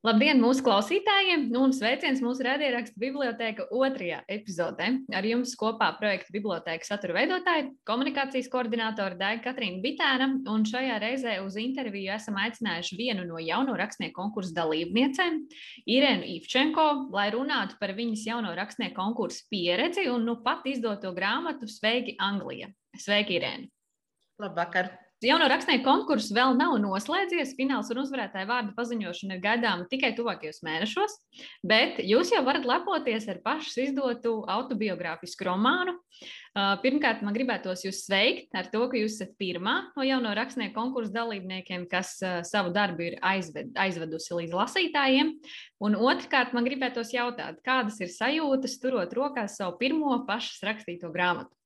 Labdien, mūsu klausītājiem! Nu, un sveiciens mūsu raidierakstu biblioteka otrajā epizodē. Ar jums kopā projekta biblioteka satura veidotāja, komunikācijas koordinātora Daiga Katrīna Bitēna. Un šajā reizē uz interviju esam aicinājuši vienu no jauno rakstnieku konkursu dalībniecēm, Irēnu Ivčenko, lai runātu par viņas jauno rakstnieku konkursu pieredzi un nu pat izdoto grāmatu Sveiki, Anglija! Sveiki, Irēna! Labvakar! Jauno rakstnieku konkurss vēl nav noslēdzies. Fināls un uzvarētāja vārdu paziņošana ir gaidāma tikai tuvākajos mēnešos, bet jūs jau varat lepoties ar pašas izdotu autobiogrāfisku romānu. Pirmkārt, man gribētos jūs sveikt ar to, ka jūs esat pirmā no jauno rakstnieku konkursu dalībniekiem, kas savu darbu ir aizved, aizvedusi līdz lasītājiem. Un otrkārt, man gribētos jautāt, kādas ir sajūtas turot rokās savu pirmo pašas rakstīto grāmatu?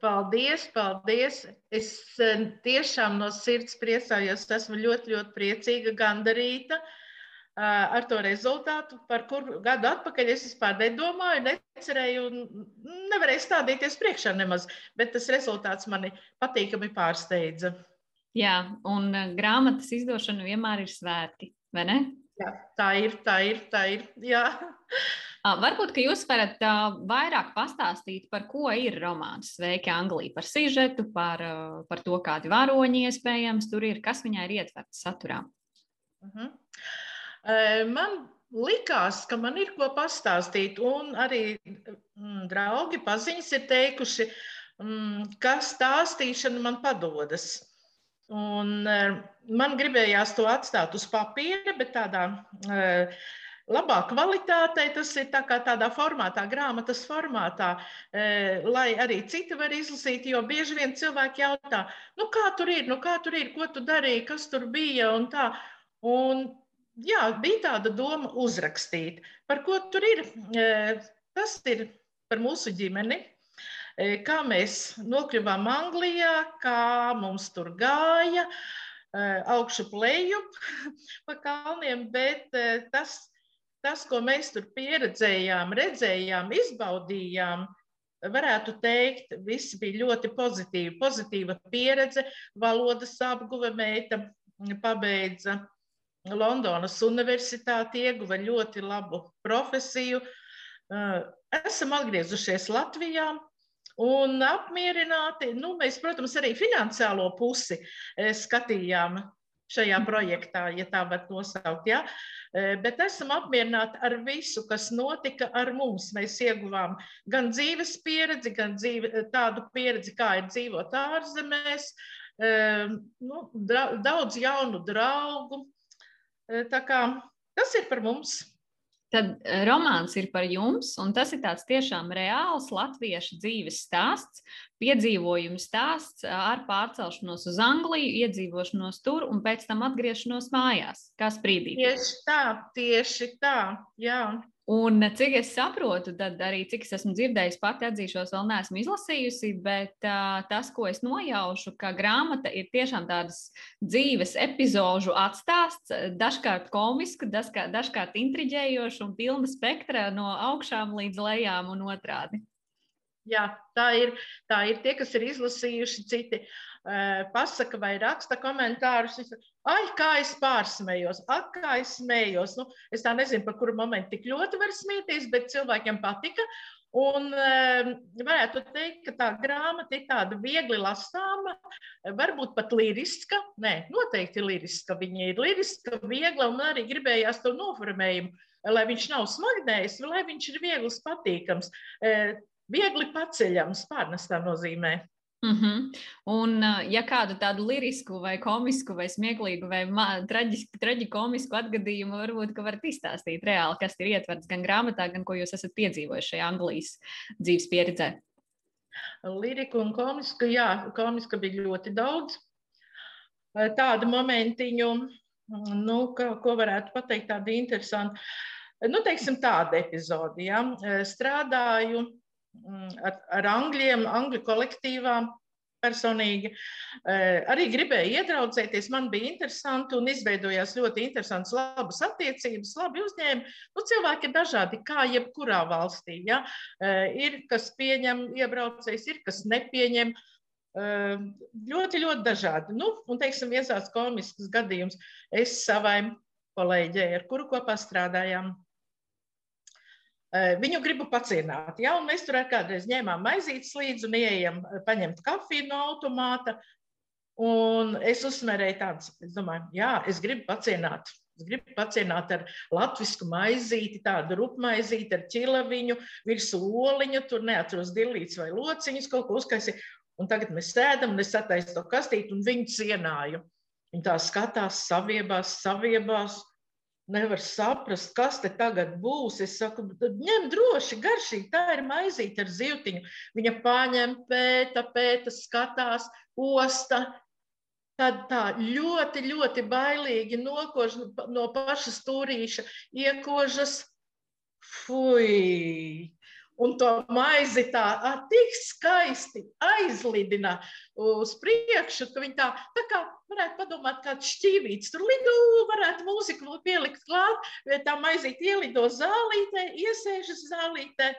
Paldies, paldies. Es eh, tiešām no sirds priecājos. Esmu ļoti, ļoti priecīga, gandarīta eh, ar to rezultātu, par kuru gadu atpakaļ es vispār nedomāju, necerēju un nevarēju stādīties priekšā nemaz. Bet tas rezultāts mani patīkami pārsteidza. Jā, un eh, grāmatas izdošana vienmēr ir svēti, vai ne? Jā, tā ir, tā ir, tā ir. Jā. Varbūt, ka jūs varat vairāk pastāstīt, par ko ir romāns Sveiki, Anglija, par sižetu, par, par to, kādi varoņi iespējams tur ir, kas viņai ir ietverts saturā. Uh mhm. -huh. Man likās, ka man ir ko pastāstīt, un arī mm, draugi, paziņas ir teikuši, mm, ka stāstīšana man padodas. Un, man gribējās to atstāt uz papīra, bet tādā labā kvalitātē, tas ir tā tādā formātā, grāmatas formātā, e, lai arī citi var izlasīt, jo bieži vien cilvēki jautā, nu kā tur ir, nu kā tur ir, ko tu darīji, kas tur bija? Un tā. Un, jā, bija tāda doma uzrakstīt, par ko tur ir. E, tas ir par mūsu ģimeni, e, kā mēs nokļuvām Anglijā, kā mums tur gāja, augšu plejup pa kalniem, bet tas tas, ko mēs tur pieredzējām, redzējām, izbaudījām, varētu teikt, viss bija ļoti pozitīvi. Pozitīva pieredze, valodas apguve meita pabeidza Londonas universitāti, ieguva ļoti labu profesiju. Esam atgriezušies Latvijā. Un apmierināti, nu, mēs, protams, arī finansiālo pusi skatījām šajā projektā, ja tā var nosaukt. Ja? Bet esam apmierināti ar visu, kas notika ar mums. Mēs ieguvām gan dzīves pieredzi, gan dzīve, tādu pieredzi, kā ir dzīvot ārzemēs, nu, daudz jaunu draugu. Tā kā tas ir par mums. Tad romāns ir par jums, un tas ir tāds tiešām reāls latviešu dzīves stāsts, piedzīvojumu stāsts ar pārcelšanos uz Angliju, iedzīvošanos tur un pēc tam atgriešanos mājās. Kā sprīdīt? Tieši tā, tieši tā, jā. Un cik es saprotu, tad arī cik es esmu dzirdējis, pati atzīšos, vēl neesmu izlasījusi, bet uh, tas, ko es nojaušu, ka grāmata ir tiešām tādas dzīves epizožu atstāsts, dažkārt komiska, dažkārt, dažkārt intriģējoša un pilna spektra no augšām līdz lejām un otrādi. Jā, tā ir. Tā ir tie, kas ir izlasījuši, citi uh, pasaka vai raksta komentārus. Ai, kā es pārsmējos, ak, kā es smējos. Nu, es tā nezinu, par kuru momentu tik ļoti var smieties, bet cilvēkiem patika. Un uh, varētu teikt, ka tā grāmata ir tāda viegli lasāma, varbūt pat liriska. Nē, noteikti liriska. Viņa ir liriska, viegla un arī gribējās to noformējumu, lai viņš nav smagnējis, lai viņš ir viegls, patīkams. Viegli paceļams, pārnestā nozīmē. Mm -hmm. Un, ja kādu tādu lirisku, vai komisku, vai smieklīgu, vai traģisku, traģikomisku atgadījumu varbūt varat izstāstīt reāli, kas ir ietverts gan grāmatā, gan ko jūs esat piedzīvojuši šajā Anglijas dzīves pieredzē. Liriku un komisku, jā, komiska bija ļoti daudz. Tādu momentiņu, nu, ko, ko varētu pateikt, tādu interesantu. Nu, teiksim, tāda epizode. Ja? Strādāju Mm, ar, ar angļiem, angļu kolektīvām personīgi. Eh, arī gribēju iedraudzēties, man bija interesanti un izveidojās ļoti interesants, labas attiecības, labi uzņēmumi. Nu, cilvēki ir dažādi, kā jebkurā valstī. Ja? Eh, ir, kas pieņem iebraucējs, ir, kas nepieņem. Ļoti, ļoti dažādi. Nu, un, teiksim, viens tāds komisks gadījums. Es savai kolēģei, ar kuru kopā strādājām, Viņu gribu pacienāt. Ja? Mēs tur kādreiz ņēmām maizītes līdzi un ejam paņemt kafiju no automāta. Un es uzsmērēju tādu, es domāju, jā, es gribu pacienāt. Es gribu pacienāt ar latviešu maizīti, tādu rupmaizīti ar ķilaviņu, virsū oliņu, tur neatros dilīts vai lociņus, kaut ko uzkaisīt. Un tagad mēs sēdam, un es attaisu to kastīti un viņu cienāju. Viņi tā skatās, saviebās, saviebās nevar saprast, kas te tagad būs. Es saku, ņem droši, garšīgi, tā ir maizīte ar zivtiņu. Viņa paņem, pēta, pēta, skatās, osta. Tad tā ļoti, ļoti bailīgi nokož no paša stūrīša, iekožas. Fui! Un to maizi tā ar tik skaisti aizlidina uz priekšu, ka viņi tā, tā kā varētu padomāt, kāds šķīvīts tur lido, varētu mūziku pielikt klāt, vai tā maizīt ielido zālītē, iesēžas zālītē.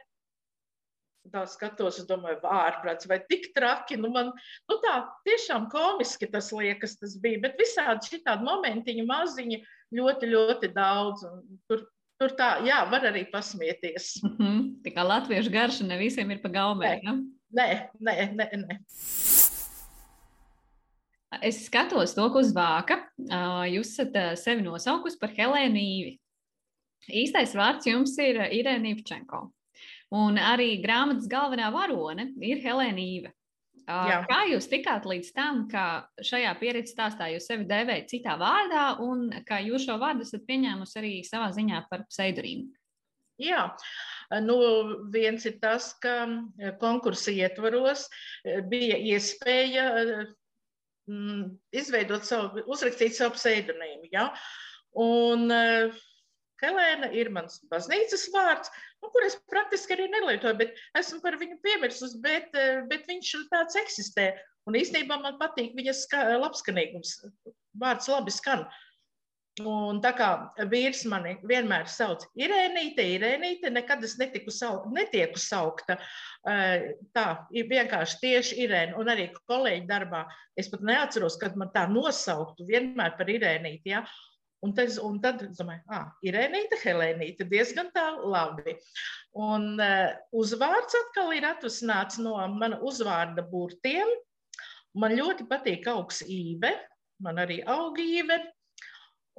Tā skatos, domāju, ārprāts, vai tik traki. Nu, man nu tā tiešām komiski tas liekas, tas bija. Bet visādi šitādi momentiņi maziņi ļoti, ļoti daudz. Tur Tur tā, jā, var arī pasmieties. Mm -hmm. Tā kā latviešu garša ne visiem ir pa gaumē. Nē, ja? nē, nē, nē, nē. Es skatos to, ko uz vāka. Jūs esat sevi nosaukusi par Helēnu Īvi. Īstais vārds jums ir Irēna Ivčenko. Un arī grāmatas galvenā varone ir Helēna Īve. Jā. Kā jūs tikāt līdz tam, ka šajā pieredzes stāstā jūs sevi devējat citā vārdā, un ka jūs šo vārdu esat pieņēmusi arī savā ziņā par pseidonīmu? Jā, nu, viens ir tas, ka konkursa ietvaros bija iespēja mm, izveidot savu, uzrakstīt savu pseidonīmu. Ja? Un Helēna ir mans baznīcas vārds, nu, kur es praktiski arī nelietoju, bet esmu par viņu piemirsus, bet, eh, bet viņš tāds eksistē. Un īstenībā man patīk viņas labskanīgums. Vārds labi skan. Un tā kā vīrs mani vienmēr sauc Irēnīte, Irēnīte, nekad es netiku sau, netieku saukta. Eh, tā ir vienkārši tieši Irēna. Un arī kolēģi darbā es pat neatceros, kad man tā nosauktu vienmēr par Irēnīti. Ja? Un, tas, un tad es domāju, ah, Irēnīte, Helēnīte, diezgan tā labi. Un uh, uzvārds atkal ir atvasināts no mana uzvārda burtiem. Man ļoti patīk augs īve, man arī aug īve.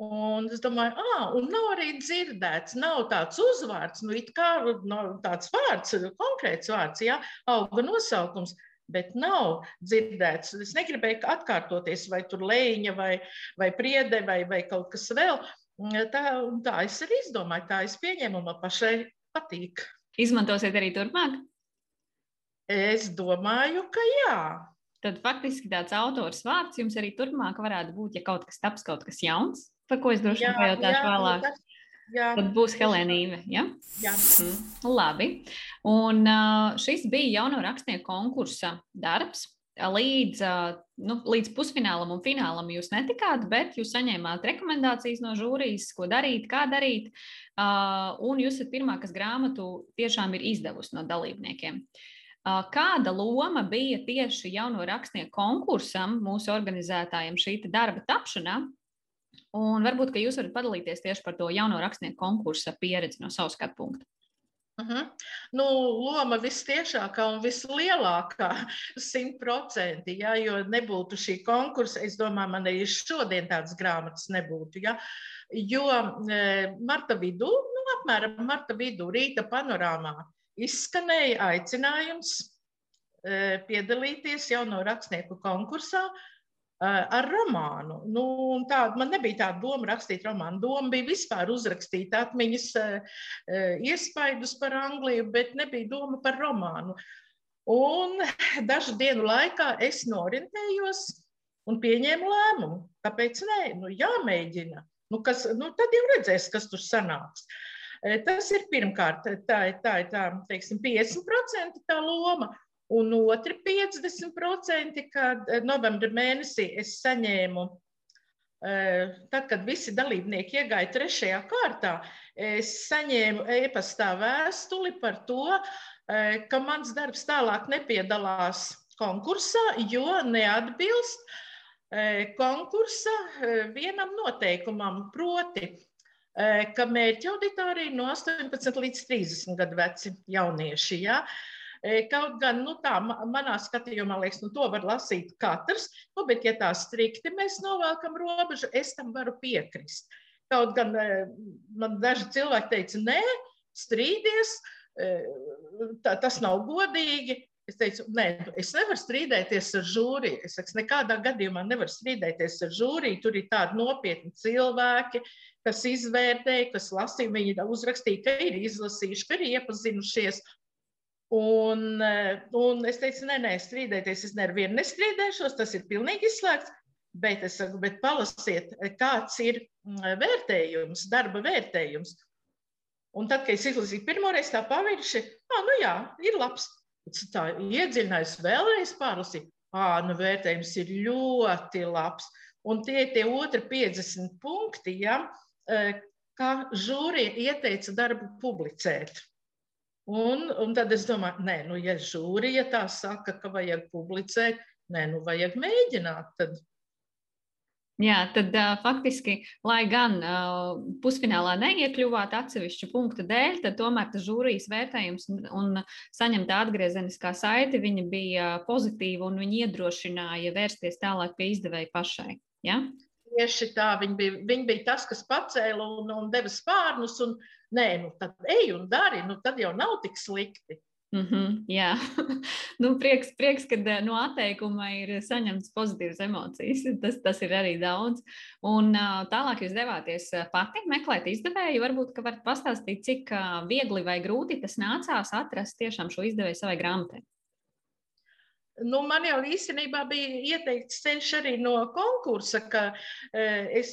Un es domāju, ah, un nav arī dzirdēts, nav tāds uzvārds, nu, it kā no, tāds vārds, konkrēts vārds, jā, auga nosaukums bet nav dzirdēts. Es negribēju atkārtoties, vai tur lēņa, vai, vai priede, vai, vai kaut kas vēl. Tā, tā es arī izdomāju, tā es pieņēmu, man pašai patīk. Izmantosiet arī turpmāk? Es domāju, ka jā. Tad faktiski tāds autors vārds jums arī turpmāk varētu būt, ja kaut kas taps kaut kas jauns, par ko es droši vien pajautāšu vēlāk. Tas, Jā. Tad būs Helēnīve. Ja? Jā. Mm. Labi. Un šis bija jauno rakstnieku konkursa darbs. Līdz, nu, līdz pusfinālam un finālam jūs netikāt, bet jūs saņēmāt rekomendācijas no žūrijas, ko darīt, kā darīt. Un jūs esat pirmā, kas grāmatu tiešām ir izdevusi no dalībniekiem. Kāda loma bija tieši jauno rakstnieku konkursam, mūsu organizētājiem šī darba tapšanā, Un varbūt jūs varat padalīties tieši par to jauno rakstnieku konkursa pieredzi no savas skatu punkta. Uh -huh. nu, loma vistiešākā un vislielākā, simtprocentīgi. Ja, jo nebūtu šī konkursa, es domāju, man arī šodien tādas grāmatas nebūtu. Ja, jo e, marta vidū, nu, apmēram marta vidū, rīta panorāmā izskanēja aicinājums e, piedalīties jauno rakstnieku konkursā. Eh, ar romānu. Nu, tā, man nebija tāda doma rakstīt romānu. Doma bija vispār uzrakstīt atmiņas, eh, eh, iespaidus par Angliju, bet nebija doma par romānu. Un dažu dienu laikā es norientējos un pieņēmu lēmumu. Kāpēc nē? Nu, jāmēģina. Nu, kas, nu, tad jau redzēs, kas tur sanāks. Tas ir pirmkārt, tā ir tā, tā, teiksim, 50% tā loma. Un otri 50%, kad eh, novembra mēnesī es saņēmu, eh, tad, kad visi dalībnieki iegāja trešajā kārtā, es saņēmu e-pastā vēstuli par to, eh, ka mans darbs tālāk nepiedalās konkursā, jo neatbilst konkursa vienam noteikumam, proti, ka mērķa auditorija no 18 līdz 30 gadu veci jaunieši. Ja? Kaut gan nu, tā, manā skatījumā, liekas, nu, to var lasīt katrs, nu, bet, ja tā strikti mēs novelkam robežu, es tam varu piekrist. Kaut gan man daži cilvēki teica, nē, strīdies, tā, tas nav godīgi. Es teicu, nē, es nevaru strīdēties ar žūriju. Es saku, nekādā gadījumā nevaru strīdēties ar žūriju. Tur ir tādi nopietni cilvēki, kas izvērtēja, kas lasīja, viņi uzrakstīja, ka ir izlasījuši, ka ir iepazinušies. Un, un es teicu, nē, nē, strīdēties es nevienu nestrīdēšos, tas ir pilnīgi izslēgts. Bet es saku, bet palasiet, kāds ir mm, vērtējums, darba vērtējums. Un tad, kad es izlasīju pirmo reizi tā pavirši, ah, nu jā, ir labs tā iedziļinājos, vēlreiz pārlasīju. Ā, nu, vērtējums ir ļoti labs. Un tie ir tie otri 50 punkti, ja, kā žūrija ieteica darbu publicēt. Un, un tad es domāju, nē, nu, ja žūrija tā saka, ka vajag publicēt, nē, nu, vajag mēģināt. Tad Jā, tad uh, faktiski, lai gan uh, pusfinālā neiekļuvāt atsevišķu punktu dēļ, tad tomēr tas žūrijas vērtējums un, un saņemta atgriezeniskā saite bija pozitīva un viņa iedrošināja vērsties tālāk pie izdevēja pašai. Ja? Tieši tā, viņa bija, viņa bija tas, kas pacēla un, un deva spārnus, un nē, nu tad ej un dari, nu tad jau nav tik slikti. Mm -hmm, jā, nu, prieks, prieks ka eh, no atteikuma ir saņemts pozitīvas emocijas. Tas, tas ir arī daudz. Un tālāk jūs devāties pati meklēt izdevēju. Varbūt, varat pastāstīt, cik viegli vai grūti tas nācās atrast tiešām šo izdevēju savai grāmatai. Nu, man jau īstenībā bija ieteikts ceļš arī no konkursa, ka es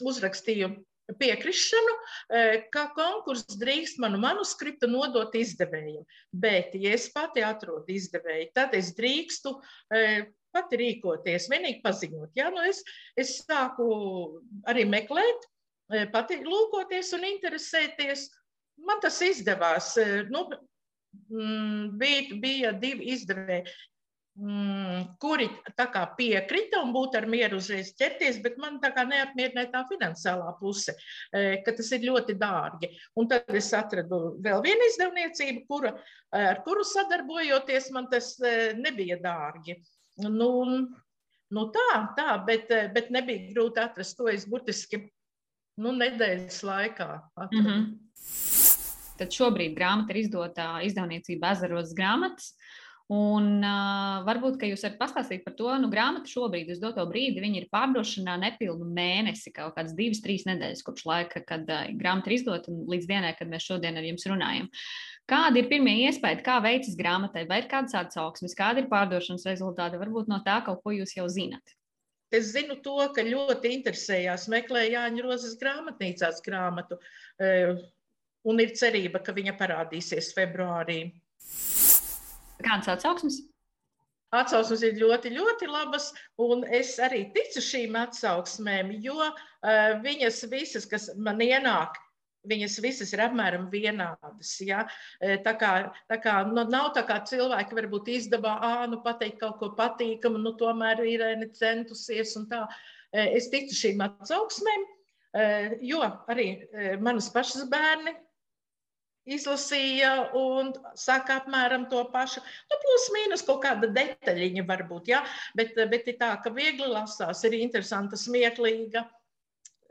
uzrakstīju piekrišanu, e, ka konkurss drīkst manu manuskriptu nodot izdevējiem. Bet, ja es pati atrodu izdevēju, tad es drīkstu e, pati rīkoties, vienīgi paziņot. Ja? Nu es, es sāku arī meklēt, e, pati lūkoties un interesēties. Man tas izdevās. Nu, bija, bija divi izdevēji mm, kuri piekrita un būtu ar mieru uzreiz ķerties, bet man tā kā neapmierināja tā finansiālā puse, e, ka tas ir ļoti dārgi. Un tad es atradu vēl vienu izdevniecību, kura, ar kuru sadarbojoties, man tas e, nebija dārgi. Nu, nu tā, tā, bet, e, bet nebija grūti atrast to. Es burtiski nu, nedēļas laikā atradu. Mm -hmm. Tad šobrīd grāmata ir izdota izdevniecība Ezeros grāmatas. Un uh, varbūt, jūs varat pastāstīt par to, nu, grāmata šobrīd, uz doto brīdi, ir pārdošanā nepilnu mēnesi, kaut kādas divas, trīs nedēļas kopš laika, kad uh, grāmata ir izdota un līdz dienai, kad mēs šodien ar jums runājam. Kādi ir pirmie iespējas, kā veicas grāmatai, vai ir kādas atsauksmes, kāda ir pārdošanas rezultāti? Varbūt no tā kaut ko jūs jau zinat. Es zinu to, ka ļoti interesējās, meklēja Jāņa Rozes grāmatnīcās grāmatu, un ir cerība, ka viņa parādīsies februārī. Kādas atsauksmes? Atsauksmes ir ļoti, ļoti labas, un es arī ticu šīm atsauksmēm, jo uh, viņas visas, kas man ienāk, viņas visas ir apmēram vienādas. Ja? Tā kā, tā kā nu, nav tā kā cilvēki varbūt izdevā, ah, nu pateikt kaut ko patīkamu, nu tomēr ir centusies un tā. Es ticu šīm atsauksmēm, jo arī manas pašas bērni izlasīja un saka apmēram to pašu. Nu, plus mīnus kaut kāda detaļiņa varbūt, ja? bet, bet ir tā, ka viegli lasās, ir interesanta, smieklīga,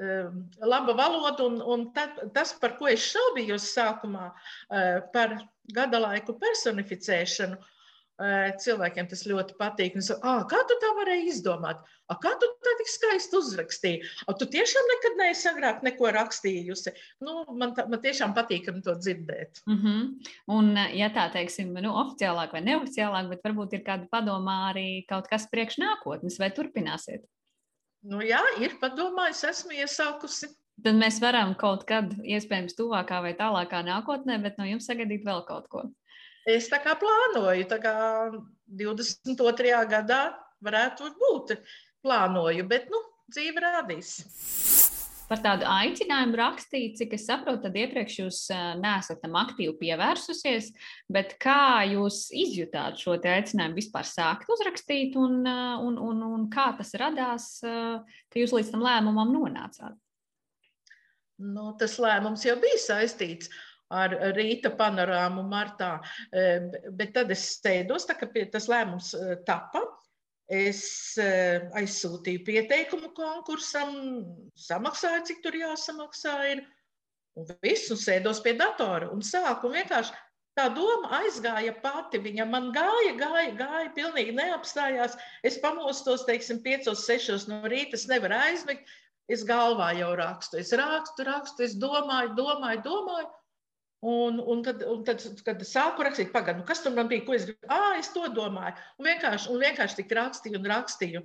um, laba valoda. Un, un tad, tas, par ko es šaubījos sākumā, uh, par gada laiku personificēšanu, uh, cilvēkiem tas ļoti patīk. Ah, kā tu tā varēji izdomāt? A, kā tu tik skaisti uzrakstīji? A, tu tiešām nekad neesi agrāk neko rakstījusi. Nu, man, tā, man tiešām patīkami to dzirdēt. Mm -hmm. Un, ja tā teiksim, nu, oficiālāk vai neoficiālāk, bet varbūt ir kāda padomā arī kaut kas priekš nākotnes, vai turpināsiet? Nu, jā, ir padomā, es esmu iesākusi. Tad mēs varam kaut kad, iespējams, tuvākā vai tālākā nākotnē, bet no jums sagaidīt vēl kaut ko. Es tā kā plānoju, tā kā 22. gadā varētu būt plānoju, bet nu, dzīve rādīs. Par tādu aicinājumu rakstīt, cik es saprotu, tad iepriekš jūs neesat tam aktīvi pievērsusies, bet kā jūs izjutāt šo aicinājumu vispār sākt uzrakstīt un, un, un, un kā tas radās, ka jūs līdz tam lēmumam nonācāt? Nu, tas lēmums jau bija saistīts ar rīta panorāmu martā, bet tad es steidos, tā kā tas lēmums tapa. Es aizsūtīju pieteikumu konkursam, samaksāju, cik tur jāsamaksā ir, un visu sēdos pie datora un sāku vienkārši tā doma aizgāja pati. Viņa man gāja, gāja, gāja, pilnīgi neapstājās. Es pamostos, teiksim, 5, 6 no rīta, es nevaru aizmigt. Es galvā jau rakstu, es rakstu, rakstu, es domāju, domāju, domāju. Un, un, tad, un tad, kad sāku rakstīt, pagaidu, nu kas tur man bija, ko es gribu, ah, es to domāju. Un vienkārši, un vienkārši tik rakstīju un rakstīju.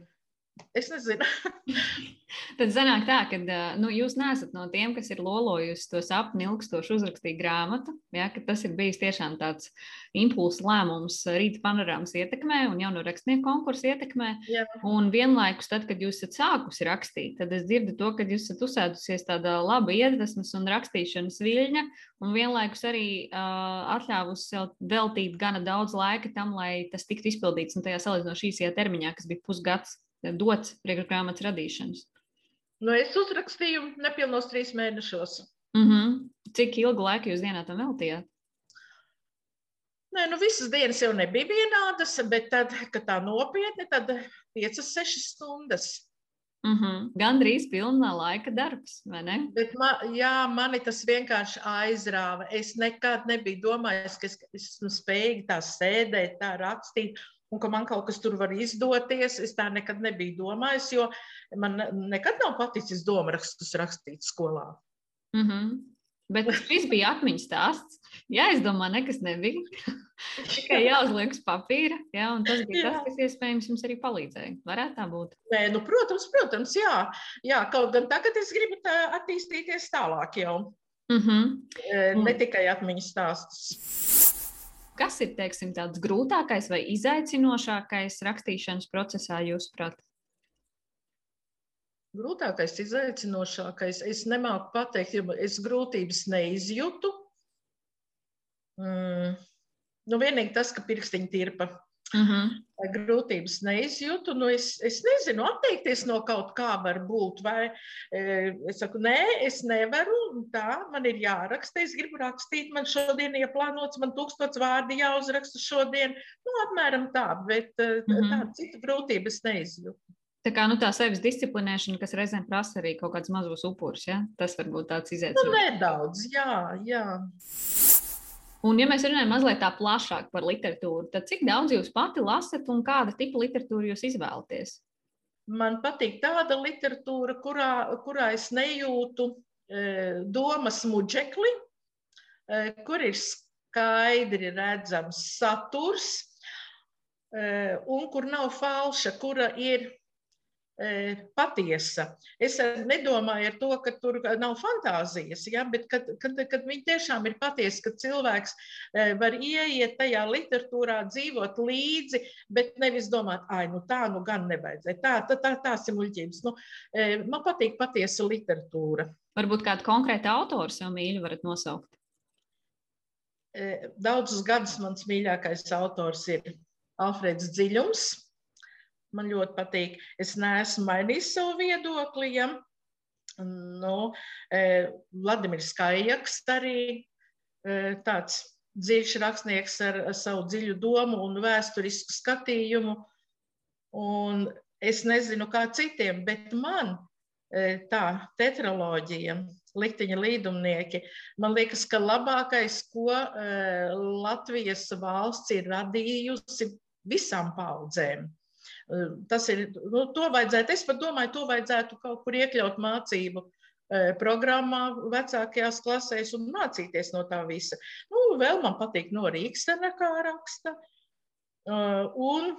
Es nezinu. Tad sanāk tā, ka nu, jūs neesat no tiem, kas ir lolojusi to sapni ilgstoši uzrakstīt grāmatu. Ja, tas ir bijis tiešām tāds impulss lēmums rīta panorāmas ietekmē un jaunu rakstnieku konkursu ietekmē. Jā. Un vienlaikus, tad, kad jūs esat sākusi rakstīt, tad es dzirdu to, ka jūs esat uzsēdusies tādā laba iedvesmas un rakstīšanas viļņa, un vienlaikus arī uh, atļāvusi sev veltīt gana daudz laika tam, lai tas tiktu izpildīts un tajā salīdzinoši īsajā termiņā, kas bija pusgads dots priekšgrāmatas radīšanas? Nu, es uzrakstīju nepilnos trīs mēnešos. Mm -hmm. Cik ilgu laiku jūs dienā tam veltījāt? Nē, nu visas dienas jau nebija vienādas, bet tad, kad tā nopietni, tad 5-6 stundas. Mm -hmm. Gan drīz pilna laika darbs, vai ne? Bet ma, jā, mani tas vienkārši aizrāva. Es nekad nebiju domājis, ka es esmu spējīga tā sēdēt, tā rakstīt un ka man kaut kas tur var izdoties. Es tā nekad nebiju domājis, jo man nekad nav paticis domārakstus rakstīt skolā. Mm -hmm. Bet šis bija atmiņas stāsts. Jā, es domāju, nekas nebija. Tikai jāuzliek uz papīra. Jā, un tas bija jā. tas, kas iespējams jums arī palīdzēja. Varētu tā būt. Nē, nu, protams, protams, jā. jā. Kaut gan tagad es gribu attīstīties tālāk jau. Mm -hmm. Ne tikai atmiņas stāstus. Kas ir teiksim, tāds grūtākais vai izaicinošākais rakstīšanas procesā, jūsuprāt? Grūtākais, izaicinošākais, es nemāku pateikt, jo es grūtības neizjūtu. Mm. Nu, vienīgi tas, ka pirkstiņi tirpa. Uh mhm. -huh. Grūtības neizjūtu. Nu, es, es nezinu, atteikties no kaut kā var būt. Vai e, es saku, nē, es nevaru. Tā man ir jāraksta. Es gribu rakstīt. Man šodien ir plānots, man tūkstots vārdi jāuzraksta šodien. Nu, apmēram tā, bet uh -huh. tādu citu grūtību es neizjūtu. Tā kā nu, tā sevis disciplinēšana, kas reizēm prasa arī kaut kādus mazus upurus, ja? tas var būt tāds izaicinājums. Nu, nedaudz, jā, jā. Un, ja mēs runājam mazliet tā plašāk par literatūru, tad cik daudz jūs pati lasat un kāda tipa literatūru jūs izvēlaties? Man patīk tāda literatūra, kurā, kurā es nejūtu e, domas muģekli, e, kur ir skaidri redzams saturs e, un kur nav falša, kura ir patiesa. Es nedomāju ar to, ka tur nav fantāzijas, ja, bet kad, kad, kad viņi tiešām ir patiesi, ka cilvēks e, var ieiet tajā literatūrā, dzīvot līdzi, bet nevis domāt, ah, nu tā nu gan nevajadzēja. Tā, tā, tā, tās ir muļķības. Nu, e, man patīk patiesa literatūra. Varbūt kādu konkrētu autoru sev mīļu varat nosaukt? Daudzus gadus mans mīļākais autors ir Alfreds Dziļums man ļoti patīk. Es neesmu mainījis savu viedokli. Ja? Nu, e, Vladimirs Kājaks arī e, tāds dziļš rakstnieks ar, ar savu dziļu domu un vēsturisku skatījumu. Un es nezinu, kā citiem, bet man e, tā tetraloģija, likteņa līdumnieki, man liekas, ka labākais, ko Latvijas valsts ir radījusi visām paudzēm. Tas ir, nu, to vajadzētu, es pat domāju, to vajadzētu kaut kur iekļaut mācību programmā vecākajās klasēs un mācīties no tā visa. Nu, vēl man patīk no Rīgstena, kā raksta. Un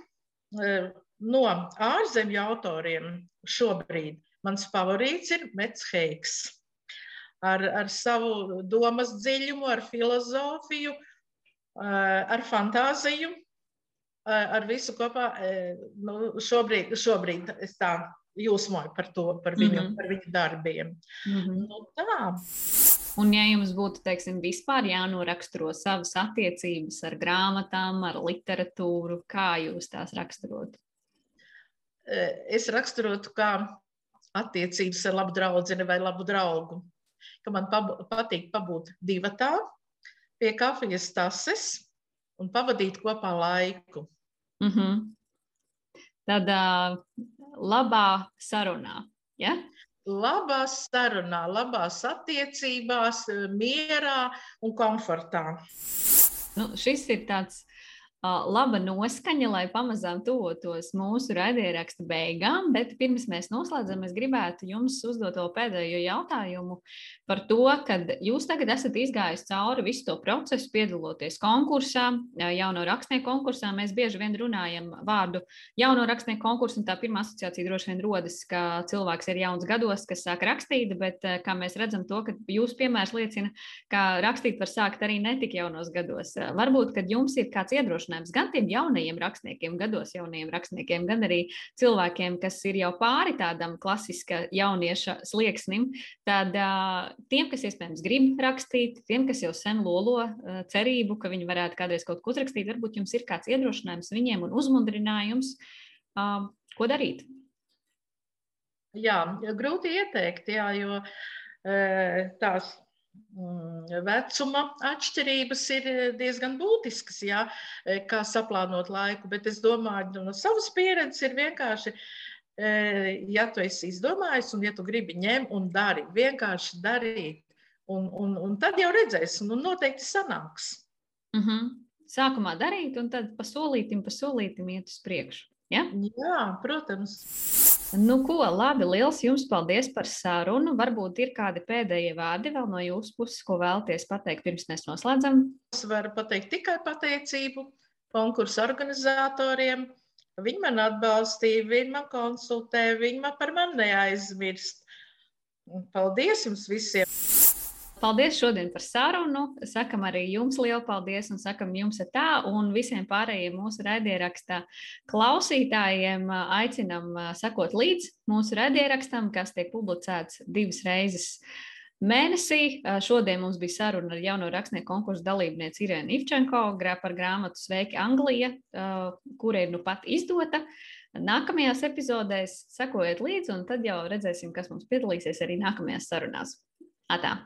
no ārzemju autoriem šobrīd mans favorīts ir Mets Heiks. Ar, ar savu domas dziļumu, ar filozofiju, ar fantāziju ar visu kopā, nu, šobrīd, šobrīd es tā jūsmoju par to, par viņu, mm -hmm. par viņu darbiem. Mm -hmm. nu, tā. Un, ja jums būtu, teiksim, vispār jānoraksturo savas attiecības ar grāmatām, ar literatūru, kā jūs tās raksturotu? Es raksturotu kā attiecības ar labu draugu vai labu draugu. Ka man patīk pabūt divatā, pie kafijas tases un pavadīt kopā laiku. Mm -hmm. Tādā labā sarunā. Ja? Labā sarunā, labās attiecībās, mierā un komfortā. Nu, šis ir tāds laba noskaņa, lai pamazām tuvotos mūsu raidierakstu beigām. Bet pirms mēs noslēdzam, es gribētu jums uzdot vēl pēdējo jautājumu par to, ka jūs tagad esat izgājis cauri visu to procesu, piedaloties konkursā, jauno rakstnieku konkursā. Mēs bieži vien runājam vārdu jauno rakstnieku konkursu, un tā pirmā asociācija droši vien rodas, ka cilvēks ir jauns gados, kas sāk rakstīt, bet kā mēs redzam to, ka jūsu piemērs liecina, ka rakstīt var sākt arī ne tik jaunos gados. Varbūt, kad jums ir kāds iedrošinājums, risinājums gan tiem jaunajiem rakstniekiem, gados jaunajiem rakstniekiem, gan arī cilvēkiem, kas ir jau pāri tādam klasiska jaunieša slieksnim. Tad tiem, kas iespējams grib rakstīt, tiem, kas jau sen lolo cerību, ka viņi varētu kādreiz kaut ko uzrakstīt, varbūt jums ir kāds iedrošinājums viņiem un uzmundrinājums, ko darīt. Jā, grūti ieteikt, jā, jo tās vecuma atšķirības ir eh, diezgan būtiskas, jā, eh, kā saplānot laiku. Bet es domāju, no savas pieredzes ir vienkārši, eh, ja tu esi izdomājis un ja tu gribi ņemt un dari, vienkārši darīt. Un, un, un tad jau redzēs, un noteikti sanāks. Mm -hmm. Sākumā darīt, un tad pa solītim, pa solītim iet uz priekšu. Ja? Jā, protams. Nu, ko, labi, liels jums paldies par sarunu. Varbūt ir kādi pēdējie vārdi vēl no jūsu puses, ko vēlties pateikt, pirms mēs noslēdzam. Es varu pateikt tikai pateicību konkursu organizatoriem. Viņi man atbalstīja, viņi man konsultē, viņi man par mani neaizmirst. Paldies jums visiem! Paldies šodien par sarunu. Sakam arī jums lielu paldies un sakam jums tā un visiem pārējiem mūsu raidierakstā klausītājiem aicinam sakot līdz mūsu raidierakstam, kas tiek publicēts divas reizes mēnesī. Šodien mums bija saruna ar jauno rakstnieku konkursu dalībnieci Irēnu Ivčenko par grāmatu Sveiki Anglija, kura ir nu pat izdota. Nākamajās epizodēs sekojiet līdzi, un tad jau redzēsim, kas mums piedalīsies arī nākamajās sarunās. Atā!